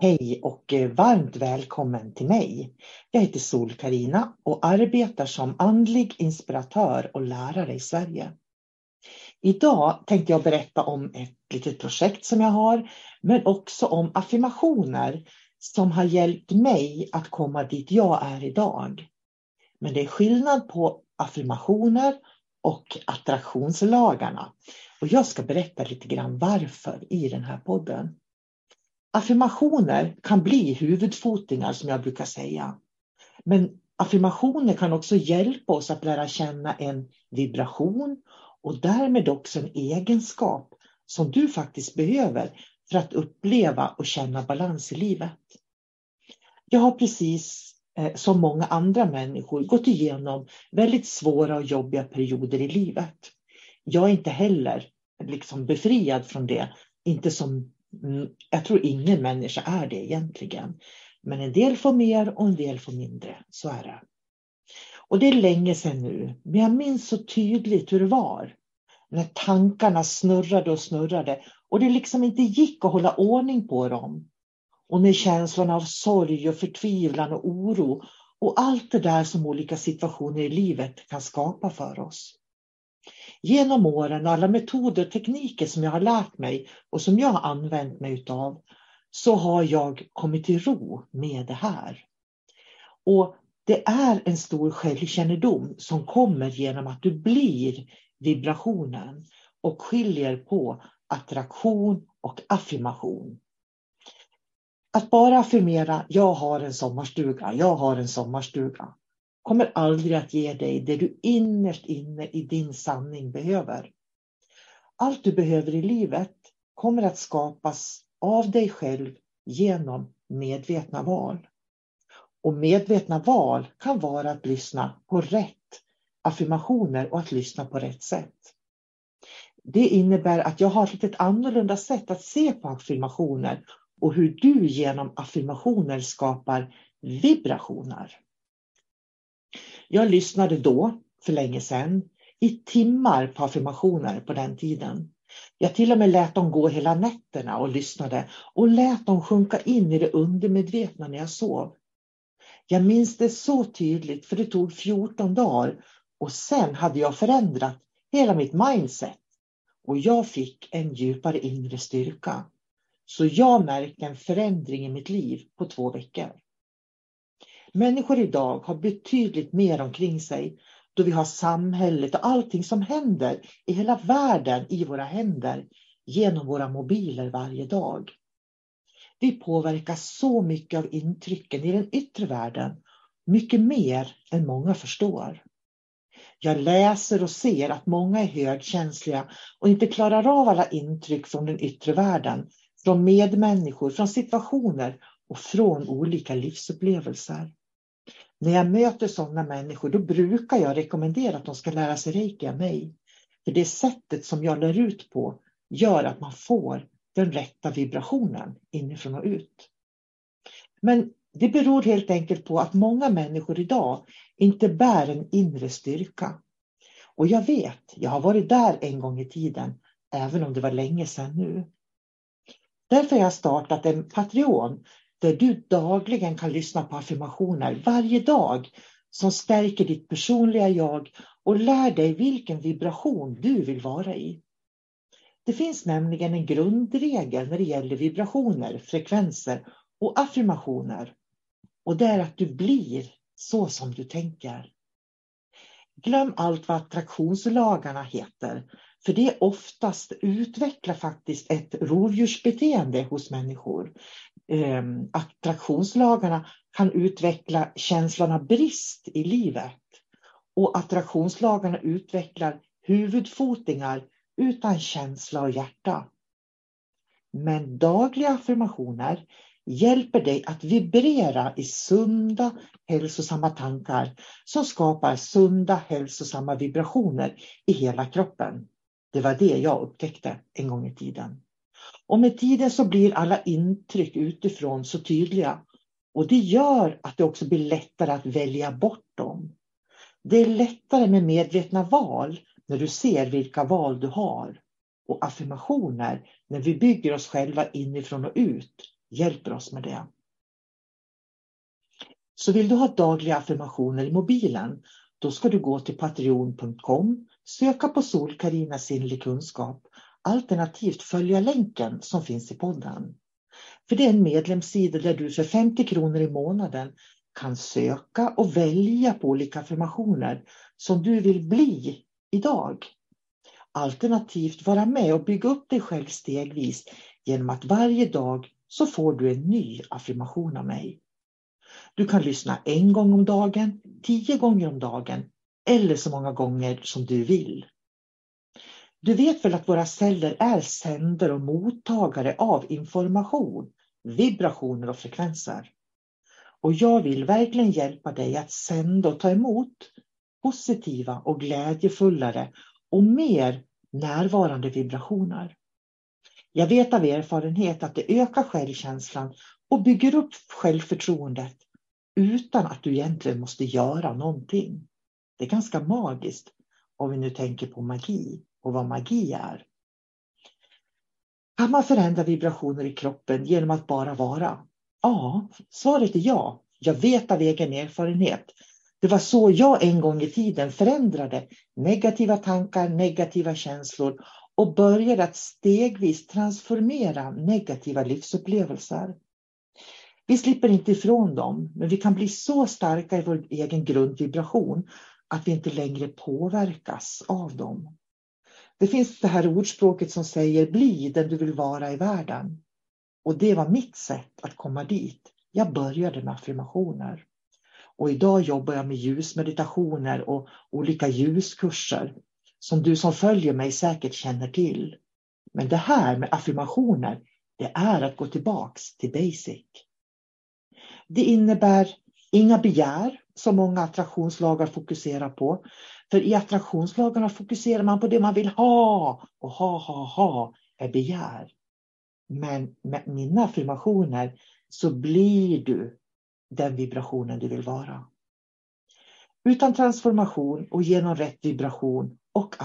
Hej och eh, varmt välkommen till mig. Jag heter sol karina och arbetar som andlig inspiratör och lärare i Sverige. Idag tänkte jag berätta om ett litet projekt som jag har, men också om affirmationer som har hjälpt mig att komma dit jag är idag. Men det är skillnad på affirmationer och attraktionslagarna. Och jag ska berätta lite grann varför i den här podden. Affirmationer kan bli huvudfotingar som jag brukar säga. Men affirmationer kan också hjälpa oss att lära känna en vibration och därmed också en egenskap som du faktiskt behöver för att uppleva och känna balans i livet. Jag har precis eh, som många andra människor gått igenom väldigt svåra och jobbiga perioder i livet. Jag är inte heller liksom befriad från det, inte som Mm, jag tror ingen människa är det egentligen. Men en del får mer och en del får mindre. Så är det. Och det är länge sedan nu, men jag minns så tydligt hur det var. När tankarna snurrade och snurrade och det liksom inte gick att hålla ordning på dem. Och när känslorna av sorg och förtvivlan och oro och allt det där som olika situationer i livet kan skapa för oss genom åren och alla metoder och tekniker som jag har lärt mig och som jag har använt mig utav så har jag kommit till ro med det här. Och det är en stor självkännedom som kommer genom att du blir vibrationen och skiljer på attraktion och affirmation. Att bara affirmera, jag har en sommarstuga, jag har en sommarstuga kommer aldrig att ge dig det du innerst inne i din sanning behöver. Allt du behöver i livet kommer att skapas av dig själv genom medvetna val. Och medvetna val kan vara att lyssna på rätt affirmationer och att lyssna på rätt sätt. Det innebär att jag har ett lite annorlunda sätt att se på affirmationer och hur du genom affirmationer skapar vibrationer. Jag lyssnade då, för länge sedan, i timmar på affirmationer på den tiden. Jag till och med lät dem gå hela nätterna och lyssnade och lät dem sjunka in i det undermedvetna när jag sov. Jag minns det så tydligt för det tog 14 dagar och sen hade jag förändrat hela mitt mindset och jag fick en djupare inre styrka. Så jag märkte en förändring i mitt liv på två veckor. Människor idag har betydligt mer omkring sig då vi har samhället och allting som händer i hela världen i våra händer genom våra mobiler varje dag. Vi påverkas så mycket av intrycken i den yttre världen, mycket mer än många förstår. Jag läser och ser att många är högkänsliga och inte klarar av alla intryck från den yttre världen, från medmänniskor, från situationer och från olika livsupplevelser. När jag möter sådana människor då brukar jag rekommendera att de ska lära sig reiki av mig. För det sättet som jag lär ut på gör att man får den rätta vibrationen inifrån och ut. Men det beror helt enkelt på att många människor idag inte bär en inre styrka. Och jag vet, jag har varit där en gång i tiden, även om det var länge sedan nu. Därför har jag startat en Patreon där du dagligen kan lyssna på affirmationer varje dag som stärker ditt personliga jag och lär dig vilken vibration du vill vara i. Det finns nämligen en grundregel när det gäller vibrationer, frekvenser och affirmationer. Och det är att du blir så som du tänker. Glöm allt vad attraktionslagarna heter. För det oftast utvecklar faktiskt ett rovdjursbeteende hos människor. Eh, attraktionslagarna kan utveckla känslan av brist i livet. Och attraktionslagarna utvecklar huvudfotingar utan känsla och hjärta. Men dagliga affirmationer hjälper dig att vibrera i sunda, hälsosamma tankar som skapar sunda, hälsosamma vibrationer i hela kroppen. Det var det jag upptäckte en gång i tiden. Och med tiden så blir alla intryck utifrån så tydliga. Och det gör att det också blir lättare att välja bort dem. Det är lättare med medvetna val när du ser vilka val du har. Och affirmationer, när vi bygger oss själva inifrån och ut, hjälper oss med det. Så vill du ha dagliga affirmationer i mobilen, då ska du gå till patreon.com, söka på sol Karina sinnlig kunskap, alternativt följa länken som finns i podden. För det är en medlemssida där du för 50 kronor i månaden kan söka och välja på olika affirmationer som du vill bli idag. Alternativt vara med och bygga upp dig själv stegvis genom att varje dag så får du en ny affirmation av mig. Du kan lyssna en gång om dagen, tio gånger om dagen eller så många gånger som du vill. Du vet väl att våra celler är sändare och mottagare av information, vibrationer och frekvenser. Och jag vill verkligen hjälpa dig att sända och ta emot positiva och glädjefullare och mer närvarande vibrationer. Jag vet av erfarenhet att det ökar självkänslan och bygger upp självförtroendet utan att du egentligen måste göra någonting. Det är ganska magiskt om vi nu tänker på magi och vad magi är. Kan man förändra vibrationer i kroppen genom att bara vara? Ja, svaret är ja. Jag vet av egen erfarenhet. Det var så jag en gång i tiden förändrade negativa tankar, negativa känslor och började att stegvis transformera negativa livsupplevelser. Vi slipper inte ifrån dem, men vi kan bli så starka i vår egen grundvibration att vi inte längre påverkas av dem. Det finns det här ordspråket som säger bli den du vill vara i världen. Och det var mitt sätt att komma dit. Jag började med affirmationer. Och idag jobbar jag med ljusmeditationer och olika ljuskurser som du som följer mig säkert känner till. Men det här med affirmationer, det är att gå tillbaks till basic. Det innebär inga begär som många attraktionslagar fokuserar på. För i attraktionslagarna fokuserar man på det man vill ha och ha, ha, ha är begär. Men med mina affirmationer så blir du den vibrationen du vill vara. Utan transformation och genom rätt vibration och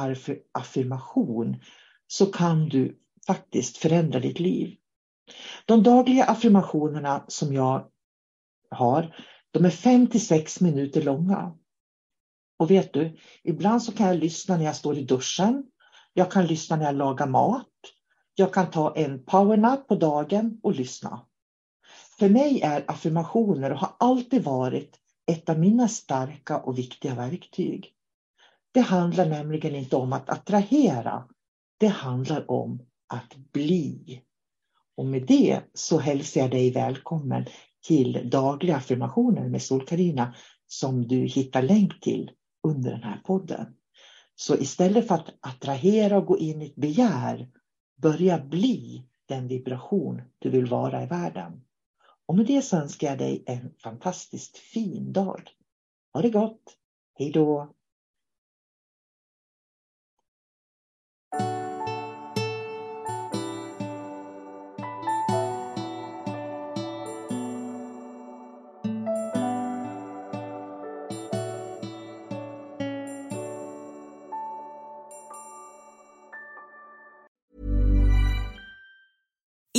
affirmation så kan du faktiskt förändra ditt liv. De dagliga affirmationerna som jag har, de är 5 till 6 minuter långa. Och vet du, ibland så kan jag lyssna när jag står i duschen. Jag kan lyssna när jag lagar mat. Jag kan ta en powernap på dagen och lyssna. För mig är affirmationer och har alltid varit ett av mina starka och viktiga verktyg. Det handlar nämligen inte om att attrahera. Det handlar om att bli. Och med det så hälsar jag dig välkommen till dagliga affirmationer med Sol-Karina som du hittar länk till under den här podden. Så istället för att attrahera och gå in i ett begär, börja bli den vibration du vill vara i världen. Och med det så önskar jag dig en fantastiskt fin dag. Ha det gott! Hej då!